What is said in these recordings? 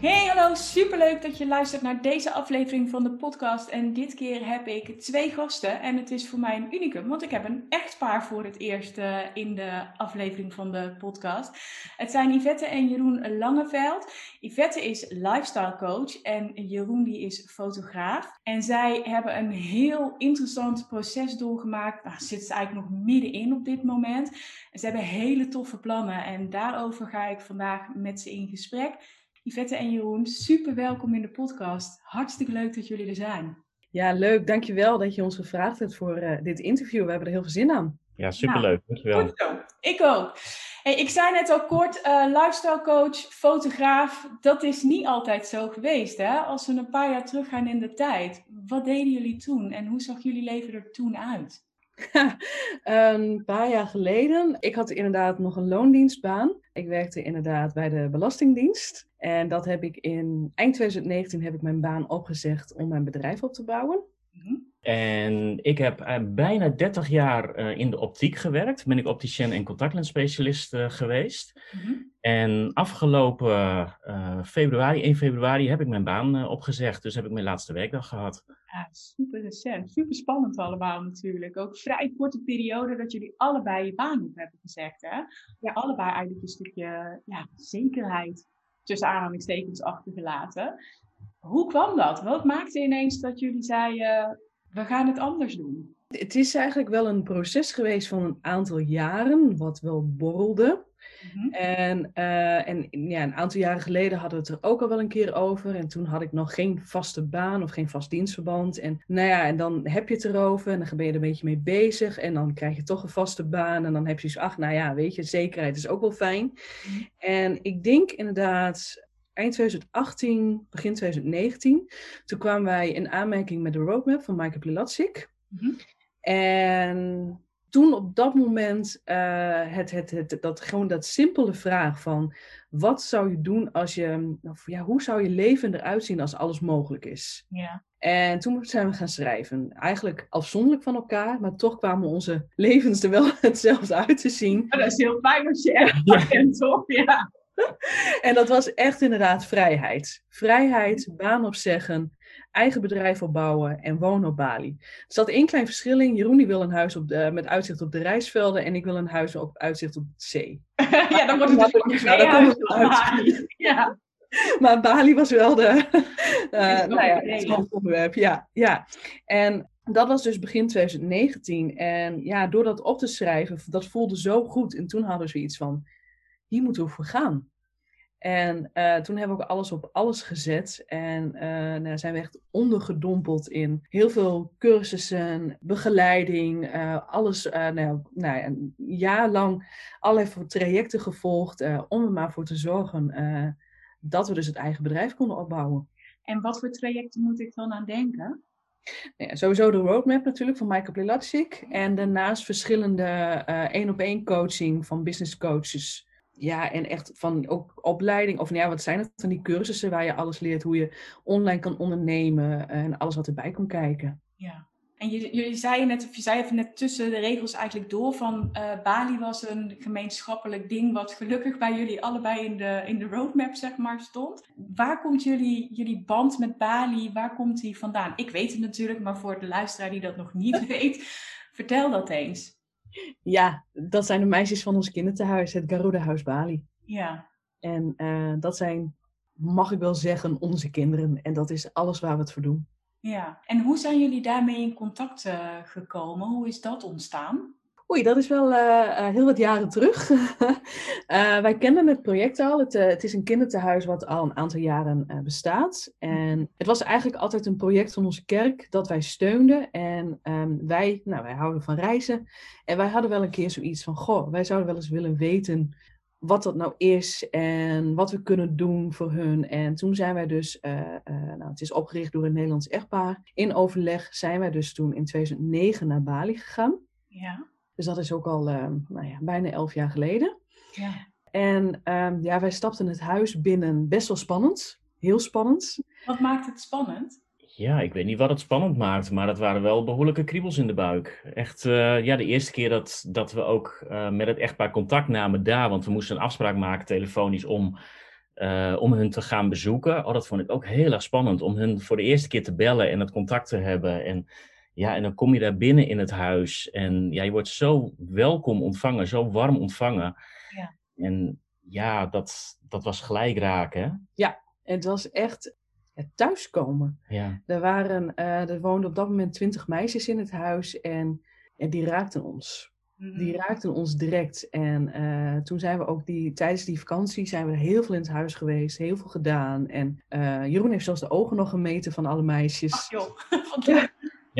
Hey, hallo, superleuk dat je luistert naar deze aflevering van de podcast. En dit keer heb ik twee gasten en het is voor mij een unicum, want ik heb een echtpaar voor het eerst uh, in de aflevering van de podcast. Het zijn Yvette en Jeroen Langeveld. Yvette is lifestyle coach en Jeroen die is fotograaf. En zij hebben een heel interessant proces doorgemaakt. Nou, zitten ze eigenlijk nog middenin op dit moment. En ze hebben hele toffe plannen en daarover ga ik vandaag met ze in gesprek. Yvette en Jeroen, super welkom in de podcast. Hartstikke leuk dat jullie er zijn. Ja, leuk. Dankjewel dat je ons gevraagd hebt voor uh, dit interview. We hebben er heel veel zin aan. Ja, superleuk. Nou, Dankjewel. Goed zo. Ik ook. Hey, ik zei net al kort, uh, lifestyle coach, fotograaf. Dat is niet altijd zo geweest. Hè? Als we een paar jaar teruggaan in de tijd. Wat deden jullie toen en hoe zag jullie leven er toen uit? een paar jaar geleden. Ik had inderdaad nog een loondienstbaan. Ik werkte inderdaad bij de Belastingdienst. En dat heb ik in eind 2019 heb ik mijn baan opgezegd om mijn bedrijf op te bouwen. Mm En ik heb uh, bijna 30 jaar uh, in de optiek gewerkt. Ben ik opticien en contactlensspecialist uh, geweest. Mm -hmm. En afgelopen februari, 1 februari, heb ik mijn baan opgezegd. Dus heb ik mijn laatste werkdag gehad. Ja, super recent. Super spannend allemaal natuurlijk. Ook vrij korte periode dat jullie allebei je baan op hebben gezegd. Hè? Ja, allebei eigenlijk een stukje ja, zekerheid tussen aanhalingstekens achtergelaten. Hoe kwam dat? Wat maakte ineens dat jullie zeiden, we gaan het anders doen? Het is eigenlijk wel een proces geweest van een aantal jaren, wat wel borrelde. Mm-hmm. En, uh, en ja, een aantal jaren geleden hadden we het er ook al wel een keer over. En toen had ik nog geen vaste baan of geen vast dienstverband. En nou ja, en dan heb je het erover en dan ben je er een beetje mee bezig. En dan krijg je toch een vaste baan. En dan heb je zoiets, ach, nou ja, weet je, zekerheid is ook wel fijn. Mm-hmm. En ik denk inderdaad, eind 2018, begin 2019, toen kwamen wij in aanmerking met de roadmap van Maaike Plilatsik. Mm-hmm. En toen op dat moment uh, het, het, het, dat, gewoon dat simpele vraag van wat zou je doen als je, ja, hoe zou je leven eruit zien als alles mogelijk is? Ja. En toen zijn we gaan schrijven. Eigenlijk afzonderlijk van elkaar, maar toch kwamen onze levens er wel hetzelfde uit te zien. Oh, dat is heel fijn als je echt herkent, toch? Ja. en dat was echt inderdaad vrijheid. Vrijheid, baan opzeggen, eigen bedrijf opbouwen en wonen op Bali. Er zat één klein verschil in. Jeroen die wil een huis op de, met uitzicht op de reisvelden en ik wil een huis op uitzicht op de zee. ja, dan wordt het dus nou, dan komt het uit. Ja. Maar Bali was wel de, uh, nou ja, het onderwerp. Ja, ja. En dat was dus begin 2019. En ja, door dat op te schrijven, dat voelde zo goed. En toen hadden we iets van, hier moeten we voor gaan. En uh, toen hebben we ook alles op alles gezet. En uh, nou, zijn we echt ondergedompeld in heel veel cursussen, begeleiding, uh, alles. nou, nou, een jaar lang allerlei trajecten gevolgd om er maar voor te zorgen dat we dus het eigen bedrijf konden opbouwen. En wat voor trajecten moet ik dan aan denken? Nou ja, sowieso de roadmap natuurlijk van Michael Plilatsik. En daarnaast verschillende één-op-één coaching van business coaches ja, en echt van ook opleiding, of nou ja, wat zijn het van die cursussen waar je alles leert, hoe je online kan ondernemen en alles wat erbij kan kijken. Ja, en je, je zei net, of je zei even net tussen de regels eigenlijk door van uh, Bali was een gemeenschappelijk ding wat gelukkig bij jullie allebei in de, in de roadmap zeg maar stond. Waar komt jullie, jullie band met Bali, waar komt die vandaan? Ik weet het natuurlijk, maar voor de luisteraar die dat nog niet weet, vertel dat eens. Ja, dat zijn de meisjes van ons kinderthuis, het Garuda Huis Bali. Ja. En uh, dat zijn, mag ik wel zeggen, onze kinderen. En dat is alles waar we het voor doen. Ja, en hoe zijn jullie daarmee in contact uh, gekomen? Hoe is dat ontstaan? Oei, dat is wel uh, heel wat jaren terug. uh, wij kennen het project al. Het, het, is een kinderthuis wat al een aantal jaren bestaat. En het was eigenlijk altijd een project van onze kerk dat wij steunden. En um, wij, nou, wij houden van reizen. En wij hadden wel een keer zoiets van, goh, wij zouden wel eens willen weten wat dat nou is en wat we kunnen doen voor hun. En toen zijn wij dus, nou, het is opgericht door een Nederlands echtpaar. In overleg zijn wij dus toen in 2009 naar Bali gegaan. Ja. Dus dat is ook al uh, nou ja, bijna elf jaar geleden. Ja. En um, ja, wij stapten het huis binnen best wel spannend. Heel spannend. Wat maakt het spannend? Ja, ik weet niet wat het spannend maakt, maar dat waren wel behoorlijke kriebels in de buik. Echt, uh, ja, de eerste keer dat, dat we ook uh, met het echtpaar contact namen daar, want we moesten een afspraak maken telefonisch om, uh, om hun te gaan bezoeken. Oh, dat vond ik ook heel erg spannend, om hun voor de eerste keer te bellen en het contact te hebben. En ja, en dan kom je daar binnen in het huis en ja, je wordt zo welkom ontvangen, zo warm ontvangen. Ja. En ja, dat, dat was gelijk raken. Ja, het was echt het thuiskomen. Ja. Er, waren, uh, er woonden op dat moment twintig meisjes in het huis en, en die raakten ons. Mhm. Die raakten ons direct. En uh, toen zijn we ook die, tijdens die vakantie zijn we heel veel in het huis geweest, heel veel gedaan. En uh, Jeroen heeft zelfs de ogen nog gemeten van alle meisjes. Ach joh, Ja.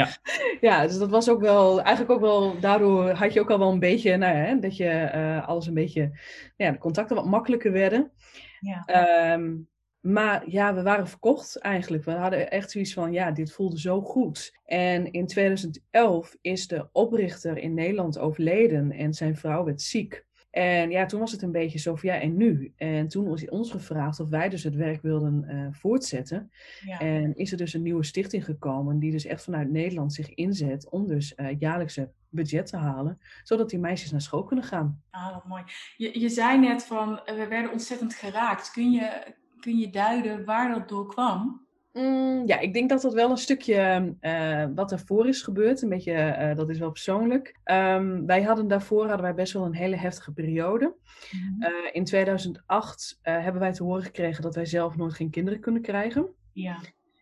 ja, dus dat was ook wel, eigenlijk ook wel, daardoor had je ook al wel een beetje, nou ja, dat je uh, alles een beetje, ja, de contacten wat makkelijker werden. Ja. Um, maar ja, we waren verkocht eigenlijk. We hadden echt zoiets van, ja, dit voelde zo goed. En in 2011 is de oprichter in Nederland overleden en zijn vrouw werd ziek. En ja, toen was het een beetje zo van ja, en nu? En toen was ons gevraagd of wij dus het werk wilden uh, voortzetten. Ja. En is er dus een nieuwe stichting gekomen die dus echt vanuit Nederland zich inzet om dus uh, jaarlijkse budget te halen, zodat die meisjes naar school kunnen gaan. Ah, wat mooi. Je, je zei net van, we werden ontzettend geraakt. Kun je, kun je duiden waar dat door kwam? Mm, ja, ik denk dat dat wel een stukje uh, wat daarvoor is gebeurd. Een beetje, uh, dat is wel persoonlijk. Um, wij hadden daarvoor hadden wij best wel een hele heftige periode. Mhm. Uh, in 2008 hebben wij te horen gekregen dat wij zelf nooit geen kinderen kunnen krijgen. Ja.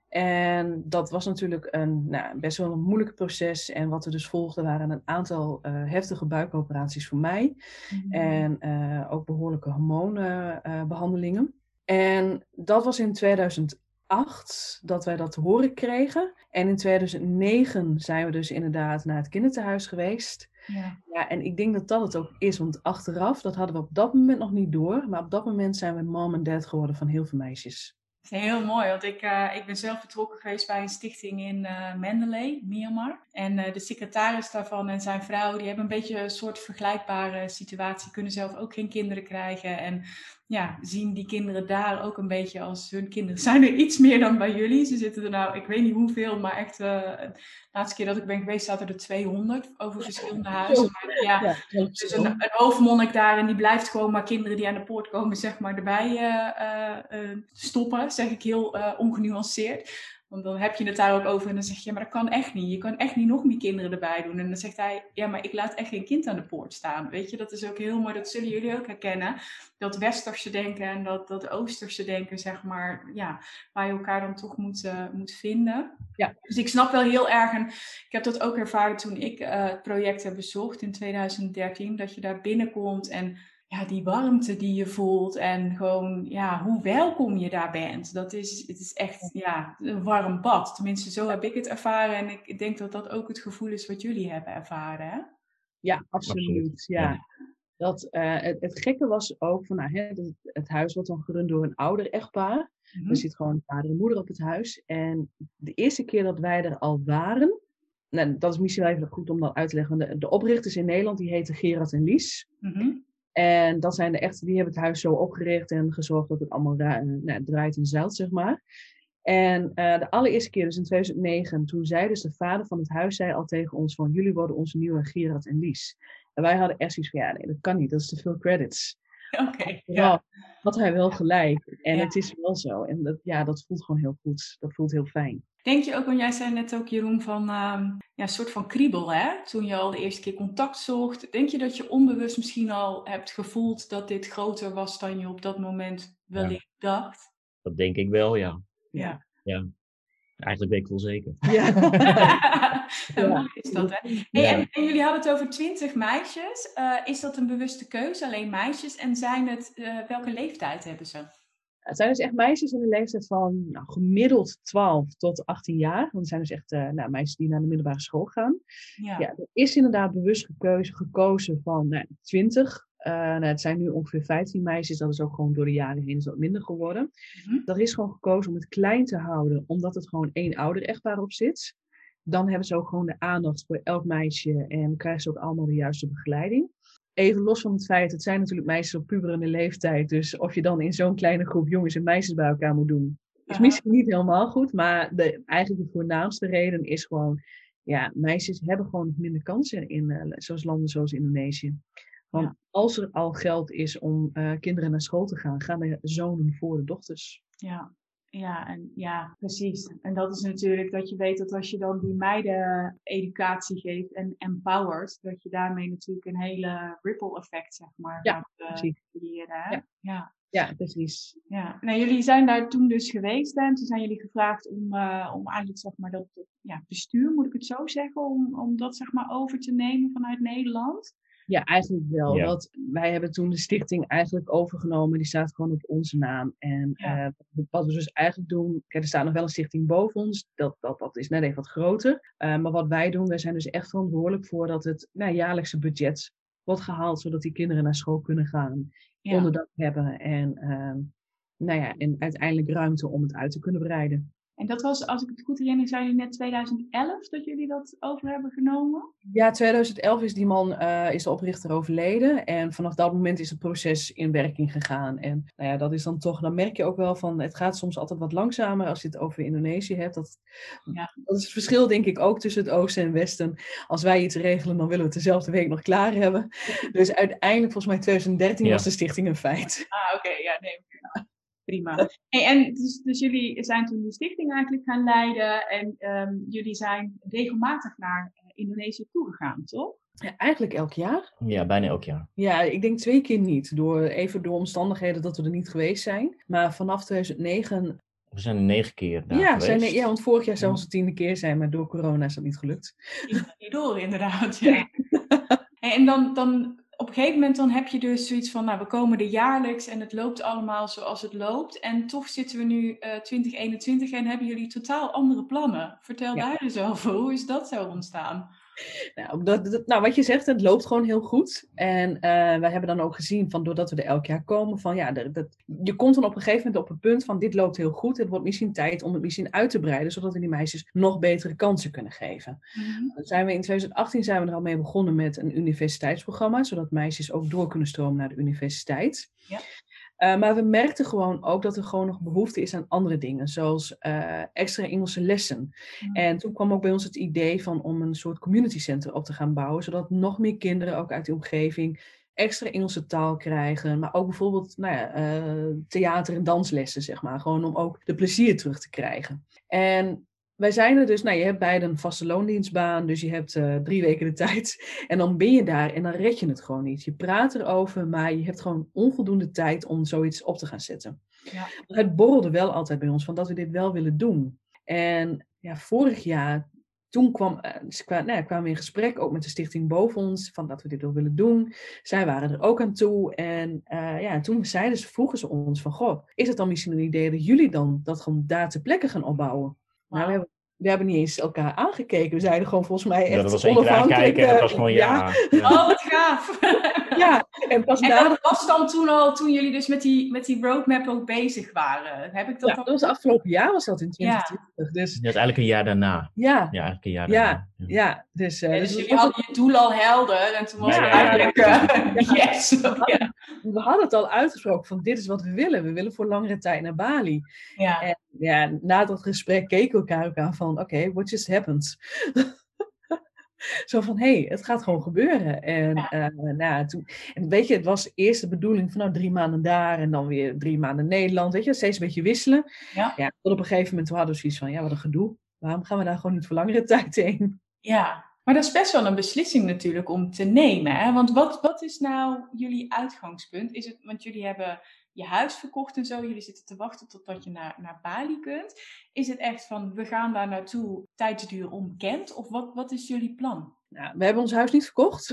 En dat was natuurlijk een nou, best wel een moeilijk proces. En wat er dus volgde waren een aantal heftige buikoperaties voor mij. Mhm. En ook behoorlijke hormoonbehandelingen. En dat was in 2008 dat wij dat te horen kregen. En in 2009 zijn we dus inderdaad naar het kinderthuis geweest. Ja. Ja, en ik denk dat dat het ook is, want achteraf, dat hadden we op dat moment nog niet door. Maar op dat moment zijn we mom en dad geworden van heel veel meisjes. Dat is heel mooi, want ik, uh, ik ben zelf betrokken geweest bij een stichting in uh, Mandalay, Myanmar. En uh, de secretaris daarvan en zijn vrouw, die hebben een beetje een soort vergelijkbare situatie. Kunnen zelf ook geen kinderen krijgen. En ja, zien die kinderen daar ook een beetje als hun kinderen. Zijn er iets meer dan bij jullie? Ze zitten er nou, ik weet niet hoeveel, maar echt, de laatste keer dat ik ben geweest zaten er 200 over verschillende huizen. Maar ja, ja dus een, een hoofdmonnik daar en die blijft gewoon maar kinderen die aan de poort komen, zeg maar, erbij uh, uh, stoppen, zeg ik heel uh, ongenuanceerd. Want dan heb je het daar ook over en dan zeg je, ja, maar dat kan echt niet. Je kan echt niet nog meer kinderen erbij doen. En dan zegt hij, ja, maar ik laat echt geen kind aan de poort staan. Weet je, dat is ook heel mooi, dat zullen jullie ook herkennen. Dat westerse denken en dat, dat oosterse denken, zeg maar, ja, waar je elkaar dan toch moet, uh, moet vinden. Ja. Dus ik snap wel heel erg, en ik heb dat ook ervaren toen ik uh, het project heb bezocht in 2013, dat je daar binnenkomt en ja, die warmte die je voelt en gewoon ja, hoe welkom je daar bent. Dat is, het is echt ja, een warm bad. Tenminste, zo heb ik het ervaren. En ik denk dat dat ook het gevoel is wat jullie hebben ervaren. Hè? Ja, absoluut. Ja. Dat, uh, het, het, gekke was ook van nou, hè, het, het, huis wordt dan gerund door een ouder echtpaar. Mm-hmm. Er zit gewoon vader en moeder op het huis. En de eerste keer dat wij er al waren, nou, dat is misschien wel even goed om dat uit te leggen. De, de oprichters in Nederland die heten Gerard en Lies. Mm-hmm. En dat zijn de echte, die hebben het huis zo opgericht en gezorgd dat het allemaal nou, draait en zeilt, zeg maar. En uh, de allereerste keer, dus in 2009, toen zei dus de vader van het huis zei al tegen ons van jullie worden onze nieuwe Gerard en Lies. En wij hadden echt zoiets van ja, nee, dat kan niet, dat is te veel credits. Oké, okay, ja. Had hij wel gelijk. En ja. het is wel zo. En dat, ja, dat voelt gewoon heel goed. Dat voelt heel fijn. Denk je ook, want jij zei net ook Jeroen, van um, ja, een soort van kriebel, hè? Toen je al de eerste keer contact zocht. Denk je dat je onbewust misschien al hebt gevoeld dat dit groter was dan je op dat moment wellicht ja. dacht? Dat denk ik wel, ja. Ja. ja. Eigenlijk weet ik wel zeker. Ja. ja. is dat, hè? Hey, ja. en, en, jullie hadden het over twintig meisjes. Uh, is dat een bewuste keuze, alleen meisjes? En zijn het, uh, welke leeftijd hebben ze? Het zijn dus echt meisjes in de leeftijd van nou, gemiddeld 12 tot 18 jaar. Want het zijn dus echt uh, nou, meisjes die naar de middelbare school gaan. Ja. ja er is inderdaad bewust gekeuze, gekozen van nou, 20 nou, het zijn nu ongeveer 15 meisjes, dat is ook gewoon door de jaren heen wat minder geworden. Mm Er is gewoon gekozen om het klein te houden, omdat het gewoon één ouder echtpaar op zit. Dan hebben ze ook gewoon de aandacht voor elk meisje en krijgen ze ook allemaal de juiste begeleiding. Even los van het feit, het zijn natuurlijk meisjes op puberende leeftijd. Dus of je dan in zo'n kleine groep jongens en meisjes bij elkaar moet doen, is misschien niet helemaal goed. Maar de, eigenlijk de voornaamste reden is gewoon, ja, meisjes hebben gewoon minder kansen in uh, zoals landen zoals Indonesië. Want als er al geld is om uh, kinderen naar school te gaan, gaan de zonen voor de dochters. Ja, ja, en, ja, precies. En dat is natuurlijk dat je weet dat als je dan die meiden educatie geeft en empowert, dat je daarmee natuurlijk een hele ripple effect, zeg maar, ja, gaat uh, creëren. Ja. ja. Ja, precies. Ja, nou, jullie zijn daar toen dus geweest en toen zijn jullie gevraagd om, uh, om eigenlijk zeg maar dat, ja, bestuur, moet ik het zo zeggen, om, om dat zeg maar over te nemen vanuit Nederland. Ja, eigenlijk wel. Want wij hebben toen de stichting eigenlijk overgenomen. Die staat gewoon op onze naam. En uh, wat we dus eigenlijk doen. Kijk, er staat nog wel een stichting boven ons. Dat, dat, dat is net even wat groter. Uh, maar wat wij doen, wij zijn dus echt verantwoordelijk voor dat het nou, jaarlijkse budget wordt gehaald. Zodat die kinderen naar school kunnen gaan. Ja. Onderdak hebben. En, uh, nou ja, en uiteindelijk ruimte om het uit te kunnen breiden. En dat was, als ik het goed herinner, zijn jullie net 2011 dat jullie dat over hebben genomen? Ja, 2011 is die man, uh, is de oprichter overleden. En vanaf dat moment is het proces in werking gegaan. En nou ja, dat is dan toch, dan merk je ook wel van, het gaat soms altijd wat langzamer als je het over Indonesië hebt. Dat, ja. dat is het verschil denk ik ook tussen het oosten en westen. Als wij iets regelen, dan willen we het dezelfde week nog klaar hebben. Dus uiteindelijk, volgens mij 2013 was de stichting een feit. Ah, oké, ja, nee prima. Hey, en dus, dus, jullie zijn toen de stichting eigenlijk gaan leiden en um, jullie zijn regelmatig naar uh, Indonesië toegegaan, toch? Ja, eigenlijk elk jaar. Ja, bijna elk jaar. Ja, ik denk twee keer niet. Door, even door omstandigheden dat we er niet geweest zijn. Maar vanaf 2009 we zijn er negen keer daar ja, Zijn er, ja, want vorig jaar zou onze tiende keer zijn, maar door corona is dat niet gelukt. Niet door, inderdaad. Ja. en dan, dan op een gegeven moment dan heb je dus zoiets van, nou, we komen er jaarlijks en het loopt allemaal zoals het loopt. En toch zitten we nu uh, eh, 2021 en hebben jullie totaal andere plannen. Vertel daar eens over. Hoe is dat zo ontstaan? Nou, dat, nou, wat je zegt, het loopt gewoon heel goed. En uh, wij hebben dan ook gezien, van doordat we er elk jaar komen, van ja, dat, je komt dan op een gegeven moment op het punt van dit loopt heel goed. Het wordt misschien tijd om het misschien uit te breiden, zodat we die meisjes nog betere kansen kunnen geven. Mm Dan zijn we in 2018 zijn we er al mee begonnen met een universiteitsprogramma, zodat meisjes ook door kunnen stromen naar de universiteit. Ja. Uh, maar we merkten gewoon ook dat er gewoon nog behoefte is aan andere dingen, zoals uh, extra Engelse lessen. En toen kwam ook bij ons het idee van om een soort community center op te gaan bouwen, zodat nog meer kinderen ook uit de omgeving extra Engelse taal krijgen, maar ook bijvoorbeeld nou ja, uh, theater- en danslessen, zeg maar, gewoon om ook de plezier terug te krijgen. En wij zijn er dus, nou, je hebt beide een vaste loondienstbaan, dus je hebt uh, drie weken de tijd. En dan ben je daar en dan red je het gewoon niet. Je praat erover, maar je hebt gewoon onvoldoende tijd om zoiets op te gaan zetten. Ja. Het borrelde wel altijd bij ons van dat we dit wel willen doen. En ja, vorig jaar, toen kwam, uh, nou, ja, kwamen we in gesprek ook met de stichting boven ons, van dat we dit wel willen doen. Zij waren er ook aan toe. En uh, ja, toen zeiden ze, vroegen ze ons van, goh, is het dan misschien een idee dat jullie dan dat gewoon daar ter plekke gaan opbouwen? Nou, we hebben, we hebben niet eens elkaar aangekeken. We zeiden gewoon volgens mij echt ja, dat was onafhankelijk. en dat was gewoon ja. ja. Oh, wat gaaf. ja, en pas en dat was dan toen al, toen jullie dus met die, met die roadmap ook bezig waren. Heb ik dat ja, al... dat was afgelopen jaar was dat in 2020. Dus... Dat is eigenlijk een jaar daarna. Ja. Ja, eigenlijk een jaar ja. daarna. Ja, dus... Uh, dus, dus jullie hadden je doel al helder en toen was het eigenlijk... Uh, yes. We hadden het al uitgesproken van dit is wat we willen. We willen voor langere tijd naar Bali. Ja. En ja, na dat gesprek keken we elkaar ook aan van oké, okay, what just happened? Zo van, hé, hey, het gaat gewoon gebeuren. En, ja. uh, nou, toen, en weet je, het was eerst de bedoeling van nou, drie maanden daar en dan weer drie maanden Nederland. Weet je, steeds een beetje wisselen. Ja. ja tot op een gegeven moment hadden we zoiets van, ja, wat een gedoe. Waarom gaan we daar gewoon niet voor langere tijd heen? Ja, maar dat is best wel een beslissing natuurlijk om te nemen. Hè? Want wat, wat is nou jullie uitgangspunt? Is het, want jullie hebben je huis verkocht en zo. Jullie zitten te wachten totdat je naar, naar Bali kunt. Is het echt van, we gaan daar naartoe, tijdsduur onbekend? Of wat, wat is jullie plan? Nou, we hebben ons huis niet verkocht.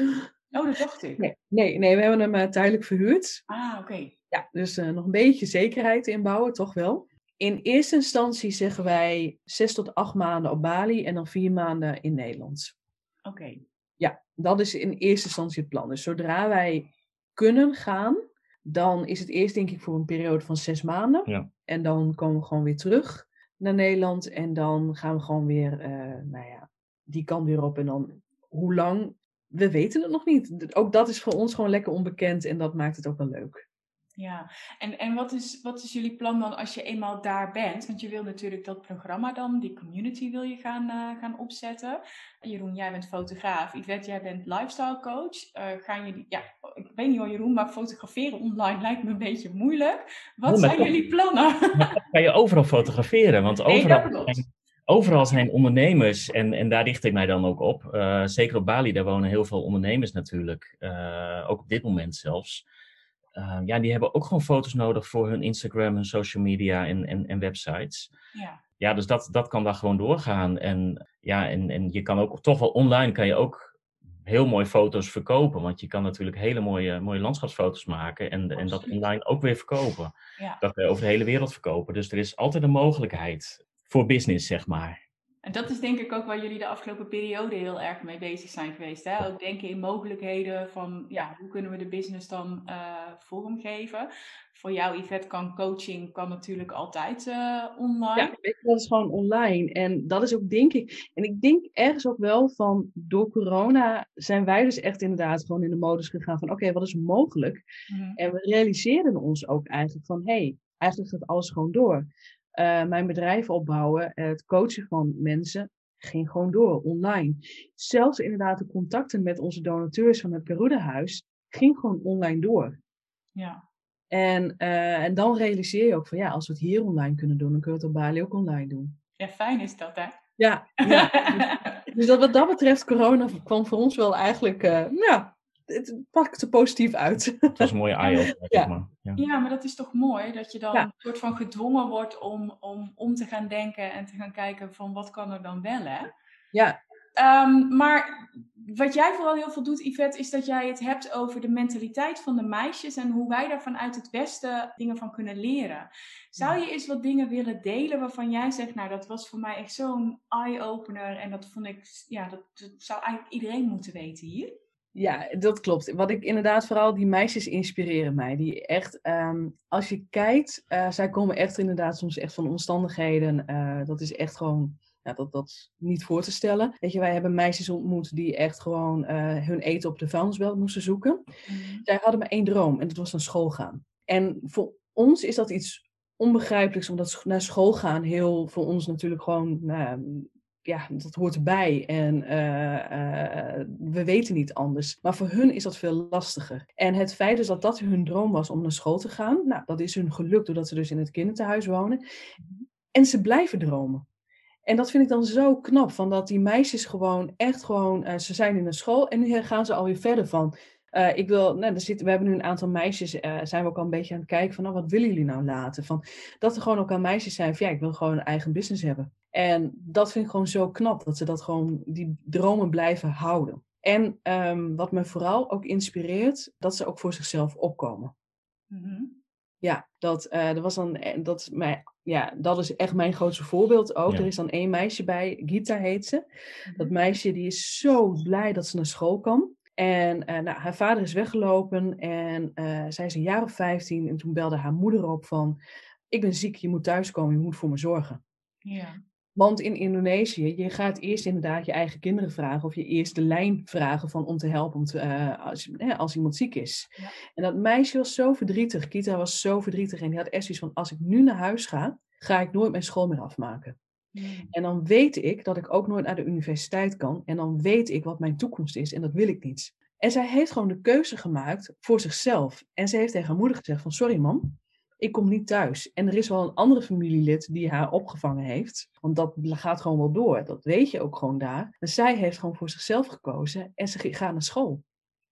Oh, dat dacht ik. Nee, nee, nee we hebben hem uh, tijdelijk verhuurd. Ah, oké. Ja, dus uh, nog een beetje zekerheid inbouwen, toch wel. In eerste instantie zeggen wij zes tot acht maanden op Bali en dan vier maanden in Nederland. Oké. Ja, dat is in eerste instantie het plan. Dus zodra wij kunnen gaan, dan is het eerst denk ik voor een periode van zes maanden. Ja. En dan komen we gewoon weer terug naar Nederland. En dan gaan we gewoon weer, uh, nou ja, die kant weer op. En dan hoe lang, we weten het nog niet. Ook dat is voor ons gewoon lekker onbekend en dat maakt het ook wel leuk. Ja, en, en wat, is, wat is jullie plan dan als je eenmaal daar bent? Want je wil natuurlijk dat programma dan, die community wil je gaan, uh, gaan opzetten. Jeroen, jij bent fotograaf. Yvette, jij bent lifestyle coach. Uh, gaan jullie, ja, ik weet niet hoor Jeroen, maar fotograferen online lijkt me een beetje moeilijk. Wat zijn jullie plannen? kan je overal fotograferen, want overal, nee, overal zijn ondernemers en, en daar richt ik mij dan ook op. Uh, zeker op Bali, daar wonen heel veel ondernemers natuurlijk. ook op dit moment zelfs. Uh, ja, die hebben ook gewoon foto's nodig voor hun Instagram, hun social media en, en, en websites. Ja. Ja, dus dat, dat kan daar gewoon doorgaan. En ja, en, en je kan ook toch wel online kan je ook heel mooie foto's verkopen. Want je kan natuurlijk hele mooie, mooie landschapsfoto's maken en, en dat online ook weer verkopen. Ja. Dat over de hele wereld verkopen. Dus er is altijd een mogelijkheid voor business, zeg maar. En dat is denk ik ook waar jullie de afgelopen periode heel erg mee bezig zijn geweest. Hè? Ook denken in mogelijkheden van ja, hoe kunnen we de business dan uh, vormgeven. Voor jou, Yvette, kan coaching kan natuurlijk altijd uh, online. Ja, dat is gewoon online. En dat is ook denk ik. En ik denk ergens ook wel van door corona zijn wij dus echt inderdaad gewoon in de modus gegaan van oké, wat is mogelijk? Mm -hmm. En we realiseerden ons ook eigenlijk van hé, hey, eigenlijk gaat alles gewoon door. Uh, mijn bedrijf opbouwen, het coachen van mensen, ging gewoon door, online. Zelfs inderdaad de contacten met onze donateurs van het Peruda-huis ging gewoon online door. Ja. En, uh, en dan realiseer je ook van ja, als we het hier online kunnen doen, dan kunnen we het op Bali ook online doen. Ja, fijn is dat hè? Ja, ja. dus, dus dat, wat dat betreft, corona kwam voor ons wel eigenlijk, uh, ja, het pakt er positief uit. Het was een mooie eye-opener. Ja. Maar. Ja. ja, maar dat is toch mooi dat je dan Ja. een soort van gedwongen wordt om, om om te gaan denken en te gaan kijken van wat kan er dan wel hè? Ja, Ehm, maar wat jij vooral heel veel doet, Yvette, is dat jij het hebt over de mentaliteit van de meisjes en hoe wij daar vanuit het Westen dingen van kunnen leren. Zou je eens wat dingen willen delen waarvan jij zegt, nou dat was voor mij echt zo'n eye-opener en dat vond ik, ja, dat, dat zou eigenlijk iedereen moeten weten hier? Ja, dat klopt. Wat ik inderdaad vooral, die meisjes inspireren mij. Die echt, ehm, als je kijkt, eh, zij komen echt inderdaad soms echt van omstandigheden. eh, dat is echt gewoon, ja, dat, dat is niet voor te stellen. Weet je, wij hebben meisjes ontmoet die echt gewoon eh, hun eten op de vuilnisbelt moesten zoeken. Zij hadden maar één droom en dat was naar school gaan. En voor ons is dat iets onbegrijpelijks, omdat naar school gaan heel voor ons natuurlijk gewoon, nou, ja, dat hoort erbij. En eh, eh, we weten niet anders. Maar voor hun is dat veel lastiger. En het feit is dat dat hun droom was om naar school te gaan, nou, dat is hun gelukt doordat ze dus in het kinderthuis wonen. En ze blijven dromen. En dat vind ik dan zo knap, van dat die meisjes gewoon echt gewoon, eh, ze zijn in een school en nu gaan ze alweer verder van. ik wil, nou, we hebben nu een aantal meisjes, zijn we ook al een beetje aan het kijken van, nou, wat willen jullie nou laten? Van, dat er gewoon ook aan meisjes zijn van, ja, ik wil gewoon een eigen business hebben. En dat vind ik gewoon zo knap, dat ze dat gewoon, die dromen blijven houden. En ehm, wat me vooral ook inspireert, dat ze ook voor zichzelf opkomen. Mhm. Ja, dat, eh, er was dan, eh, dat, is mij, ja, dat is echt mijn grootste voorbeeld ook. Ja. Er is dan één meisje bij, Gita heet ze. Dat meisje die is zo blij dat ze naar school kan. En eh, nou, haar vader is weggelopen en eh, zij is een jaar of 15 en toen belde haar moeder op van, ik ben ziek, je moet thuiskomen, je moet voor me zorgen. Ja. Want in Indonesië, je gaat eerst inderdaad je eigen kinderen vragen of je eerst de lijn vragen van om te helpen om te, eh, als, als iemand ziek is. Ja. En dat meisje was zo verdrietig, Kita was zo verdrietig en die had echt zoiets van, als ik nu naar huis ga, ga ik nooit mijn school meer afmaken. Mhm. En dan weet ik dat ik ook nooit naar de universiteit kan en dan weet ik wat mijn toekomst is en dat wil ik niet. En zij heeft gewoon de keuze gemaakt voor zichzelf. En ze heeft tegen haar moeder gezegd van, sorry mam, ik kom niet thuis. En er is wel een andere familielid die haar opgevangen heeft. Want dat gaat gewoon wel door. Dat weet je ook gewoon daar. En zij heeft gewoon voor zichzelf gekozen en ze gaat naar school.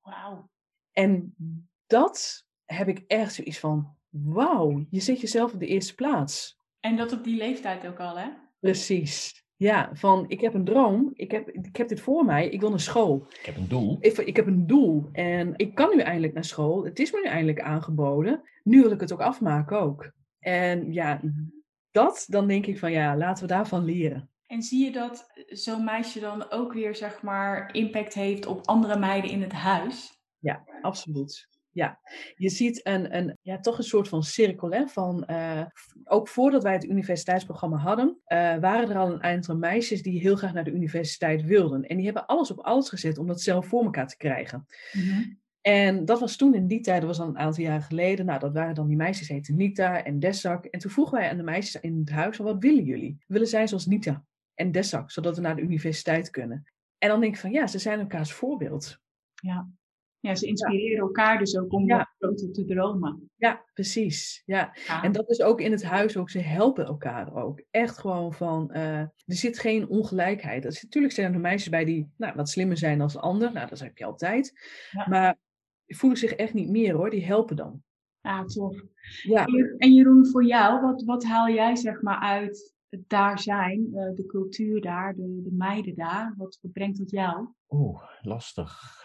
Wauw. En dat heb ik echt zoiets van, wauw, je zet jezelf op de eerste plaats. En dat op die leeftijd ook al, hè? Precies. Ja, van ik heb een droom, ik heb, ik heb dit voor mij, ik wil naar school. Ik heb een doel. Ik, ik heb een doel en ik kan nu eindelijk naar school. Het is me nu eindelijk aangeboden. Nu wil ik het ook afmaken ook. En ja, dat, dan denk ik van ja, laten we daarvan leren. En zie je dat zo'n meisje dan ook weer, zeg maar, impact heeft op andere meiden in het huis? Ja, absoluut. Ja, je ziet een, een, ja, toch een soort van cirkel. Hè, van, uh, ook voordat wij het universiteitsprogramma hadden, uh, waren er al een aantal meisjes die heel graag naar de universiteit wilden. En die hebben alles op alles gezet om dat zelf voor elkaar te krijgen. Mm -hmm. En dat was toen in die tijd, dat was al een aantal jaar geleden. Nou, dat waren dan die meisjes, heten Nita en Desak. En toen vroegen wij aan de meisjes in het huis, wat willen jullie? Willen zij zoals Nita en Desak, zodat we naar de universiteit kunnen? En dan denk ik van, ja, ze zijn elkaars voorbeeld. Ja, ja ze inspireren ja. elkaar dus ook om ja. groter te dromen. Ja, precies. Ja. ja. En dat is ook in het huis ook, ze helpen elkaar ook. Echt gewoon van, uh, er zit geen ongelijkheid. Er, natuurlijk zijn er meisjes bij die nou, wat slimmer zijn dan de ander. Nou, dat heb je altijd. Maar die voelen zich echt niet meer hoor, die helpen dan. Ah, tof. Ja. En Jeroen, voor jou, wat, wat haal jij zeg maar uit het daar zijn, de cultuur daar, de, de meiden daar? Wat, wat brengt dat jou? Oeh, lastig.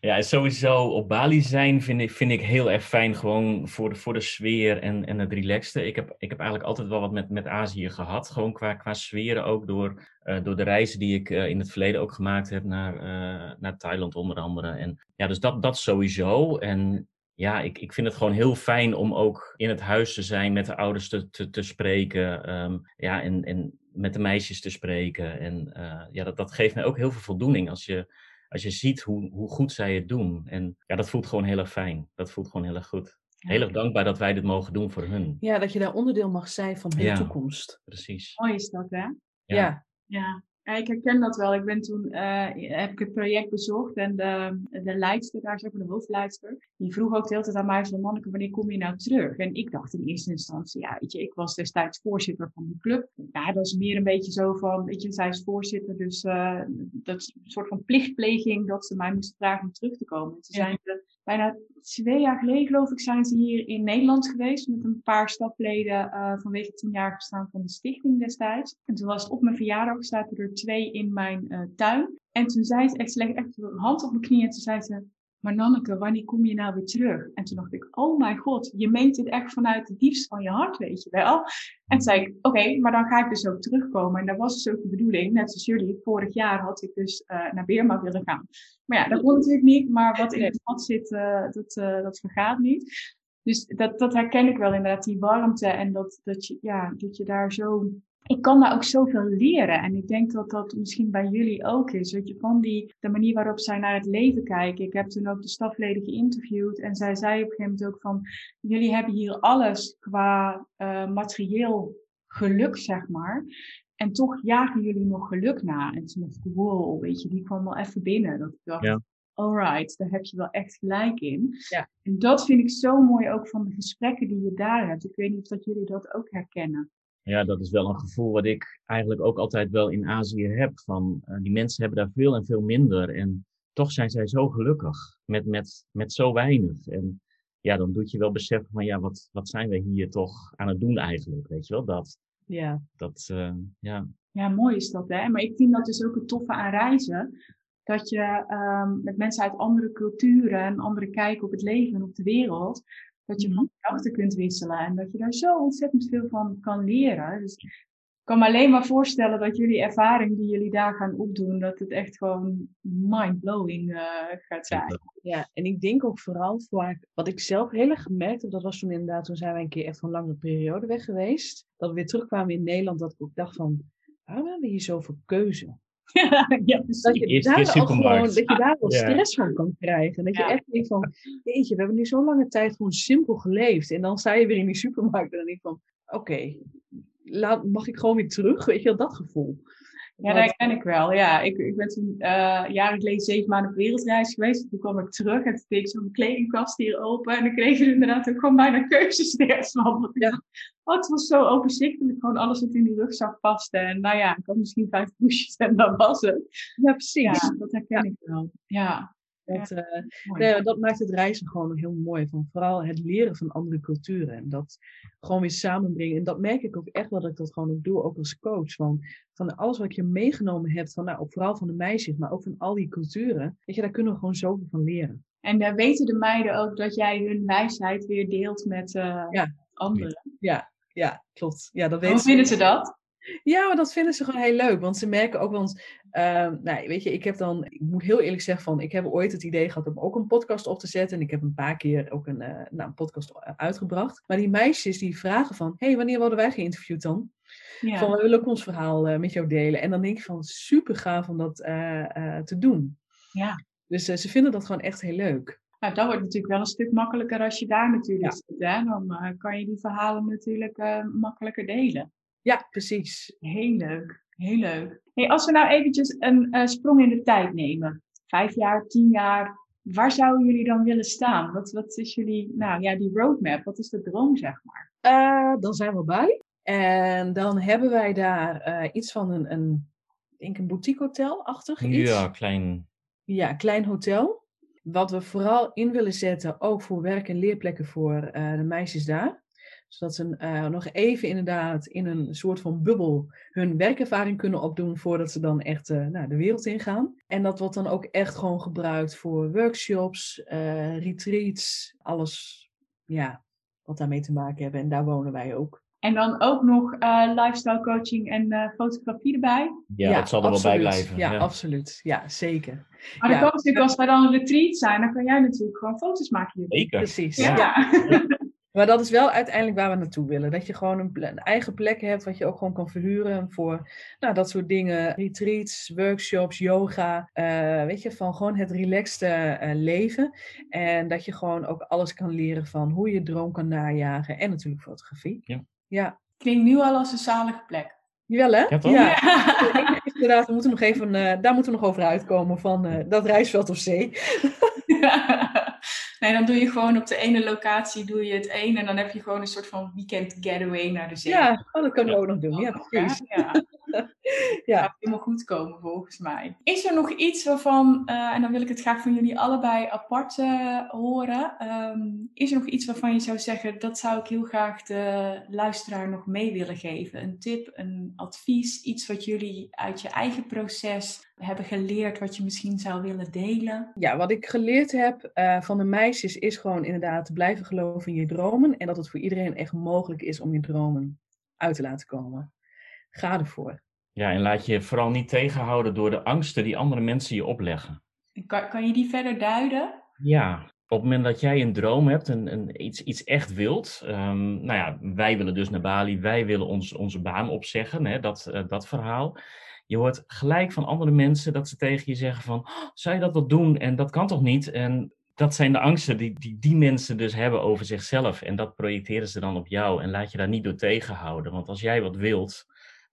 ja, sowieso op Bali zijn vind ik, vind ik heel erg fijn. Gewoon voor de, voor de sfeer en, en het relaxte. Ik heb, ik heb eigenlijk altijd wel wat met, met Azië gehad. Gewoon qua, qua sferen ook door, uh, door de reizen die ik uh, in het verleden ook gemaakt heb naar, uh, naar Thailand onder andere. En ja, dus dat, dat sowieso. En ja, ik, ik vind het gewoon heel fijn om ook in het huis te zijn, met de ouders te, te, te spreken. Um, ja, en, en met de meisjes te spreken. En uh, ja, dat, dat geeft mij ook heel veel voldoening als je, als je ziet hoe, hoe goed zij het doen. En ja, dat voelt gewoon heel erg fijn. Dat voelt gewoon heel erg goed. Heel erg dankbaar dat wij dit mogen doen voor hun. Ja, dat je daar onderdeel mag zijn van hun ja, toekomst. Precies. Mooi is dat, hè? Ja. ja. ja. Ja, ik herken dat wel. Ik ben toen, uh, heb ik het project bezocht en de, de leidster daar, zeg maar de hoofdleidster, die vroeg ook de hele tijd aan mij van, Manneke, wanneer kom je nou terug? En ik dacht in eerste instantie, ja, weet je, ik was destijds voorzitter van die club. Ja, dat is meer een beetje zo van, weet je, zij is voorzitter, dus uh, dat is een soort van plichtpleging dat ze mij moesten vragen om terug te komen. En ja. zijn ze bijna twee jaar geleden, geloof ik, zijn ze hier in Nederland geweest met een paar stafleden uh, vanwege het tienjarig bestaan van de stichting destijds. En toen was het op mijn verjaardag, zaten er twee in mijn uh, tuin. En toen zei ze echt, ze legde echt een hand op mijn knie en toen zei ze, maar Nanneke, wanneer kom je nou weer terug? En toen dacht ik, oh mijn god, je meent dit echt vanuit het diepst van je hart, weet je wel. En toen zei ik, oké, okay, maar dan ga ik dus ook terugkomen. En dat was dus ook de bedoeling, net zoals jullie. Vorig jaar had ik dus uh, naar Birma willen gaan. Maar ja, dat kon natuurlijk niet. Maar wat in het vat zit, uh, dat, uh, dat vergaat niet. Dus dat, dat herken ik wel inderdaad, die warmte. En dat, dat, je, ja, dat je daar zo ik kan daar ook zoveel leren. En ik denk dat dat misschien bij jullie ook is. Weet je, van die, de manier waarop zij naar het leven kijken. Ik heb toen ook de stafleden geïnterviewd. En zij zei op een gegeven moment ook van, jullie hebben hier alles qua uh, materieel geluk, zeg maar. En toch jagen jullie nog geluk na. En toen dacht ik, wow, weet je, die kwam wel even binnen. Dat ik dacht, ja. alright, daar heb je wel echt gelijk in. Ja. En dat vind ik zo mooi ook van de gesprekken die je daar hebt. Ik weet niet of dat jullie dat ook herkennen. Ja, dat is wel een gevoel wat ik eigenlijk ook altijd wel in Azië heb. Van, uh, die mensen hebben daar veel en veel minder. En toch zijn zij zo gelukkig met, met, met zo weinig. En ja, dan doet je wel beseffen van ja, wat, wat zijn we hier toch aan het doen eigenlijk? Weet je wel, dat. Ja. Dat, uh, ja. Ja, mooi is dat hè. Maar ik vind dat dus ook het toffe aan reizen. Dat je um, met mensen uit andere culturen en andere kijken op het leven en op de wereld dat je van gedachten kunt wisselen en dat je daar zo ontzettend veel van kan leren. Dus ik kan me alleen maar voorstellen dat jullie ervaring die jullie daar gaan opdoen, dat het echt gewoon mind-blowing uh, gaat zijn. Ja, en ik denk ook vooral voor wat ik zelf heel erg gemerkt heb, dat was toen inderdaad, toen zijn wij een keer echt van een langere periode weg geweest, dat we weer terugkwamen in Nederland, dat ik ook dacht van, waarom hebben we hier zoveel keuze? ja, dat je daar gewoon, dat je daar wel stress van kan krijgen. Dat je echt denkt van, jeetje, we hebben nu zo'n lange tijd gewoon simpel geleefd. En dan sta je weer in die supermarkt en dan denk van, oké, okay, mag ik gewoon weer terug? Weet je wel, dat gevoel. Ja, dat ken ik wel. Ja, ik, ik ben toen uh, jaren geleden zeven maanden op wereldreis geweest. Toen kwam ik terug en toen deed ik zo'n kledingkast hier open. En dan kreeg je inderdaad ook gewoon bijna keuzestress van. Ja. Oh, het was zo overzichtelijk. Gewoon alles wat in die rugzak paste. En nou ja, ik had misschien vijf douches en dat was het. Ja, precies. Ja, dat herken ik wel. Ja. Dat, uh, nee, dat maakt het reizen gewoon heel mooi. Van vooral het leren van andere culturen. En dat gewoon weer samenbrengen. En dat merk ik ook echt wel dat ik dat gewoon ook doe, ook als coach. Van, van alles wat je meegenomen hebt, van, nou, vooral van de meisjes, maar ook van al die culturen. Weet je, daar kunnen we gewoon zoveel van leren. En daar weten de meiden ook dat jij hun wijsheid weer deelt met uh, ja. anderen. Ja, ja, klopt. Ja, dat Hoe vinden ze dat? Ja, maar dat vinden ze gewoon heel leuk. Want ze merken ook, want uh, nou, weet je, ik heb dan, ik moet heel eerlijk zeggen van, ik heb ooit het idee gehad om ook een podcast op te zetten. En ik heb een paar keer ook een, uh, nou, een podcast uitgebracht. Maar die meisjes die vragen van, hé, hey, wanneer worden wij geïnterviewd dan? Ja. Van, we willen ook ons verhaal uh, met jou delen. En dan denk ik van, super gaaf om dat te doen. Ja. Dus ze vinden dat gewoon echt heel leuk. Nou, dat wordt natuurlijk wel een stuk makkelijker als je daar natuurlijk zit. Hè? Dan kan je die verhalen natuurlijk makkelijker delen. Ja, precies. Heel leuk, heel leuk. Hey, als we nou eventjes een uh, sprong in de tijd nemen. Vijf jaar, tien jaar. Waar zouden jullie dan willen staan? Wat, wat is jullie, nou ja, die roadmap? Wat is de droom, zeg maar? Uh, dan zijn we bij. En dan hebben wij daar uh, iets van een, een, denk een boutique hotel-achtig iets. Ja, klein. Ja, klein hotel. Wat we vooral in willen zetten, ook voor werk- en leerplekken voor de meisjes daar zodat ze uh, nog even inderdaad in een soort van bubbel hun werkervaring kunnen opdoen voordat ze dan echt uh, nou, de wereld ingaan. En dat wordt dan ook echt gewoon gebruikt voor workshops, uh, retreats, alles ja, wat daarmee te maken hebben. En daar wonen wij ook. En dan ook nog lifestyle coaching en fotografie erbij? Ja, dat zal er wel bij blijven. Ja, absoluut. Ja, zeker. Maar dan kan natuurlijk, als wij dan een retreat zijn, dan kan jij natuurlijk gewoon foto's maken. Zeker. Precies. ja. ja. Maar dat is wel uiteindelijk waar we naartoe willen. Dat je gewoon een, een, eigen plek hebt wat je ook gewoon kan verhuren voor nou, dat soort dingen. Retreats, workshops, yoga. Uh, weet je, van gewoon het relaxte uh, leven. En dat je gewoon ook alles kan leren van hoe je droom kan najagen. En natuurlijk fotografie. Ja. ja. Klinkt nu al als een zalige plek. Jawel, hè? Ja, toch? Ja. Inderdaad, we moeten nog even, uh, daar moeten we nog over uitkomen van dat reisveld of zee. Nee, dan doe je gewoon op de ene locatie doe je het een en dan heb je gewoon een soort van weekend getaway naar de zee. Ja, oh, dat kunnen we ook nog doen. Ja, precies. Ja, ja. Gaat helemaal goed komen volgens mij. Is er nog iets waarvan, uh, en dan wil ik het graag van jullie allebei apart uh, horen. Um, is er nog iets waarvan je zou zeggen, dat zou ik heel graag de luisteraar nog mee willen geven? Een tip, een advies, iets wat jullie uit je eigen proces hebben geleerd wat je misschien zou willen delen? Ja, wat ik geleerd heb uh, van de meisjes is gewoon inderdaad blijven geloven in je dromen. En dat het voor iedereen echt mogelijk is om je dromen uit te laten komen. Ga ervoor. Ja, en laat je vooral niet tegenhouden door de angsten die andere mensen je opleggen. Kan, kan je die verder duiden? Ja, op het moment dat jij een droom hebt en, en iets, iets echt wilt, um, nou ja, wij willen dus naar Bali, wij willen ons, onze baan opzeggen, hè, dat, uh, dat verhaal. Je hoort gelijk van andere mensen dat ze tegen je zeggen van, oh, zou je dat wel doen? En dat kan toch niet? En dat zijn de angsten die, die die mensen dus hebben over zichzelf. En dat projecteren ze dan op jou. En laat je daar niet door tegenhouden. Want als jij wat wilt,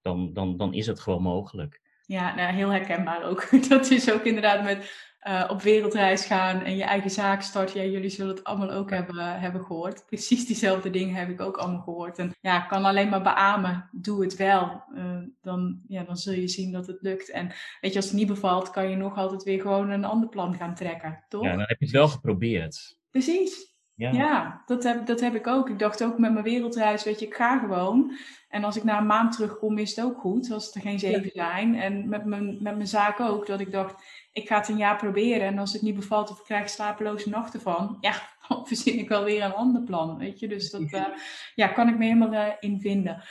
dan, dan, dan is het gewoon mogelijk. Ja, nou, heel herkenbaar ook. Dat is ook inderdaad met uh, op wereldreis gaan en je eigen zaak starten. Ja, jullie zullen het allemaal ook hebben, hebben gehoord. Precies diezelfde dingen heb ik ook allemaal gehoord. En ja, ik kan alleen maar beamen, doe het wel. Uh, dan, ja, dan zul je zien dat het lukt. En weet je, als het niet bevalt, kan je nog altijd weer gewoon een ander plan gaan trekken, toch? Ja, dan heb je het wel geprobeerd. Precies. Ja, ja dat, heb, dat heb ik ook. Ik dacht ook met mijn wereldreis, weet je, ik ga gewoon. En als ik na een maand terugkom, is het ook goed, als er geen zeven zijn. En met mijn, met mijn zaak ook, dat ik dacht, ik ga het een jaar proberen. En als het niet bevalt of ik krijg slapeloze nachten van, ja, dan verzin ik wel weer een ander plan, weet je. Dus dat uh, ja, kan ik me helemaal uh, in vinden.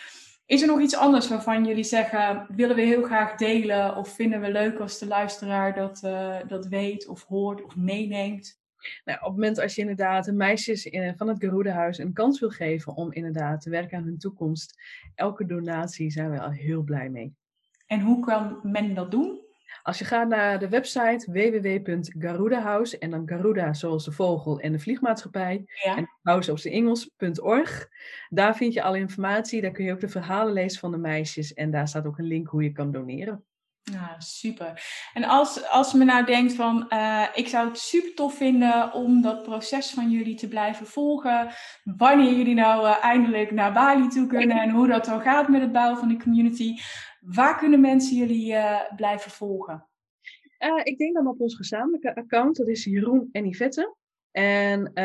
Is er nog iets anders waarvan jullie zeggen, willen we heel graag delen of vinden we leuk als de luisteraar dat, uh, dat weet of hoort of meeneemt? Nou, op het moment als je inderdaad de meisjes in, van het Garuda-huis een kans wil geven om inderdaad te werken aan hun toekomst, elke donatie zijn we al heel blij mee. En hoe kan men dat doen? Als je gaat naar de website www.garudahouse en dan Garuda zoals de vogel en de vliegmaatschappij ja. en house op de Engels.org, daar vind je alle informatie. Daar kun je ook de verhalen lezen van de meisjes en daar staat ook een link hoe je kan doneren. Ja, super. En als, als me nou denkt van, uh, ik zou het super tof vinden om dat proces van jullie te blijven volgen. Wanneer jullie nou uh, eindelijk naar Bali toe kunnen en hoe dat dan gaat met het bouwen van de community. Waar kunnen mensen jullie uh, blijven volgen? ik denk dan op ons gezamenlijke account, dat is Jeroen en Yvette. En uh,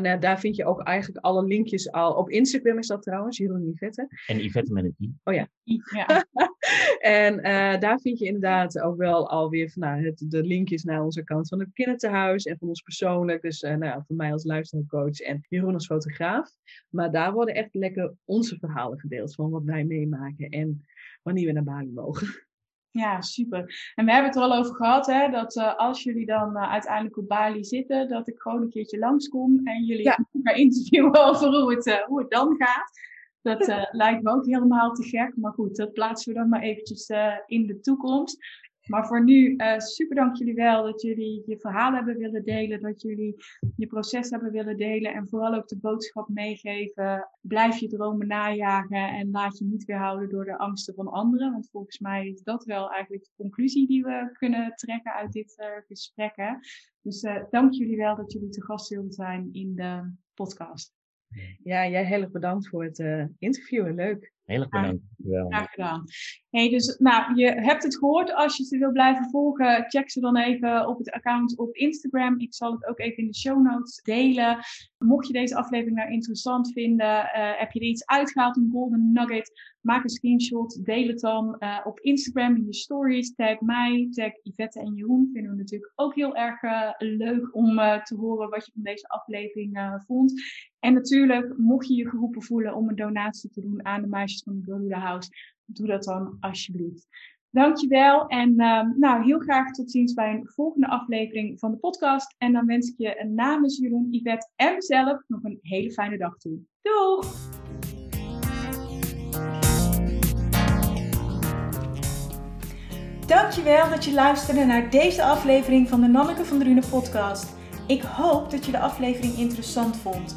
nou, daar vind je ook eigenlijk alle linkjes al. Op Instagram is dat trouwens, Jeroen Yvette. En Yvette met een I. Oh ja. ja. en uh, daar vind je inderdaad ook wel alweer van, nou, het, de linkjes naar onze account van het kinderthuis en van ons persoonlijk. Dus uh, nou, voor mij als luistercoach en Jeroen als fotograaf. Maar daar worden echt lekker onze verhalen gedeeld van wat wij meemaken. En wanneer we naar Bali mogen. Ja, super. En we hebben het er al over gehad, hè, dat uh, als jullie dan uh, uiteindelijk op Bali zitten, dat ik gewoon een keertje langskom en jullie ja. gaan interviewen over hoe het, uh, hoe het dan gaat. Dat lijkt me ook helemaal te gek. Maar goed, dat plaatsen we dan maar eventjes in de toekomst. Maar voor nu, uh, super dank jullie wel dat jullie je verhaal hebben willen delen, dat jullie je proces hebben willen delen en vooral ook de boodschap meegeven. Blijf je dromen najagen en laat je niet weerhouden door de angsten van anderen. Want volgens mij is dat wel eigenlijk de conclusie die we kunnen trekken uit dit gesprek. Hè? Dus dank jullie wel dat jullie te gast wilden zijn in de podcast. Ja, jij heel erg bedankt voor het interview. Leuk. Heel erg bedankt. Ja, graag gedaan. Hey, dus nou, je hebt het gehoord. Als je ze wil blijven volgen, check ze dan even op het account op Instagram. Ik zal het ook even in de show notes delen. Mocht je deze aflevering nou interessant vinden, uh, heb je er iets uitgehaald, een golden nugget, maak een screenshot, deel het dan uh, op Instagram in je stories. Tag mij, tag Yvette en Jeroen. Vinden we natuurlijk ook heel erg uh, leuk om te horen wat je van deze aflevering vond. En natuurlijk, mocht je je geroepen voelen om een donatie te doen aan de van de Garuda House, doe dat dan alsjeblieft. Dankjewel en uh, nou, heel graag tot ziens bij een volgende aflevering van de podcast. En dan wens ik je namens Jeroen, Yvette en mezelf nog een hele fijne dag toe. Doeg! Dankjewel dat je luisterde naar deze aflevering van de Nanneke van Drunen podcast. Ik hoop dat je de aflevering interessant vond.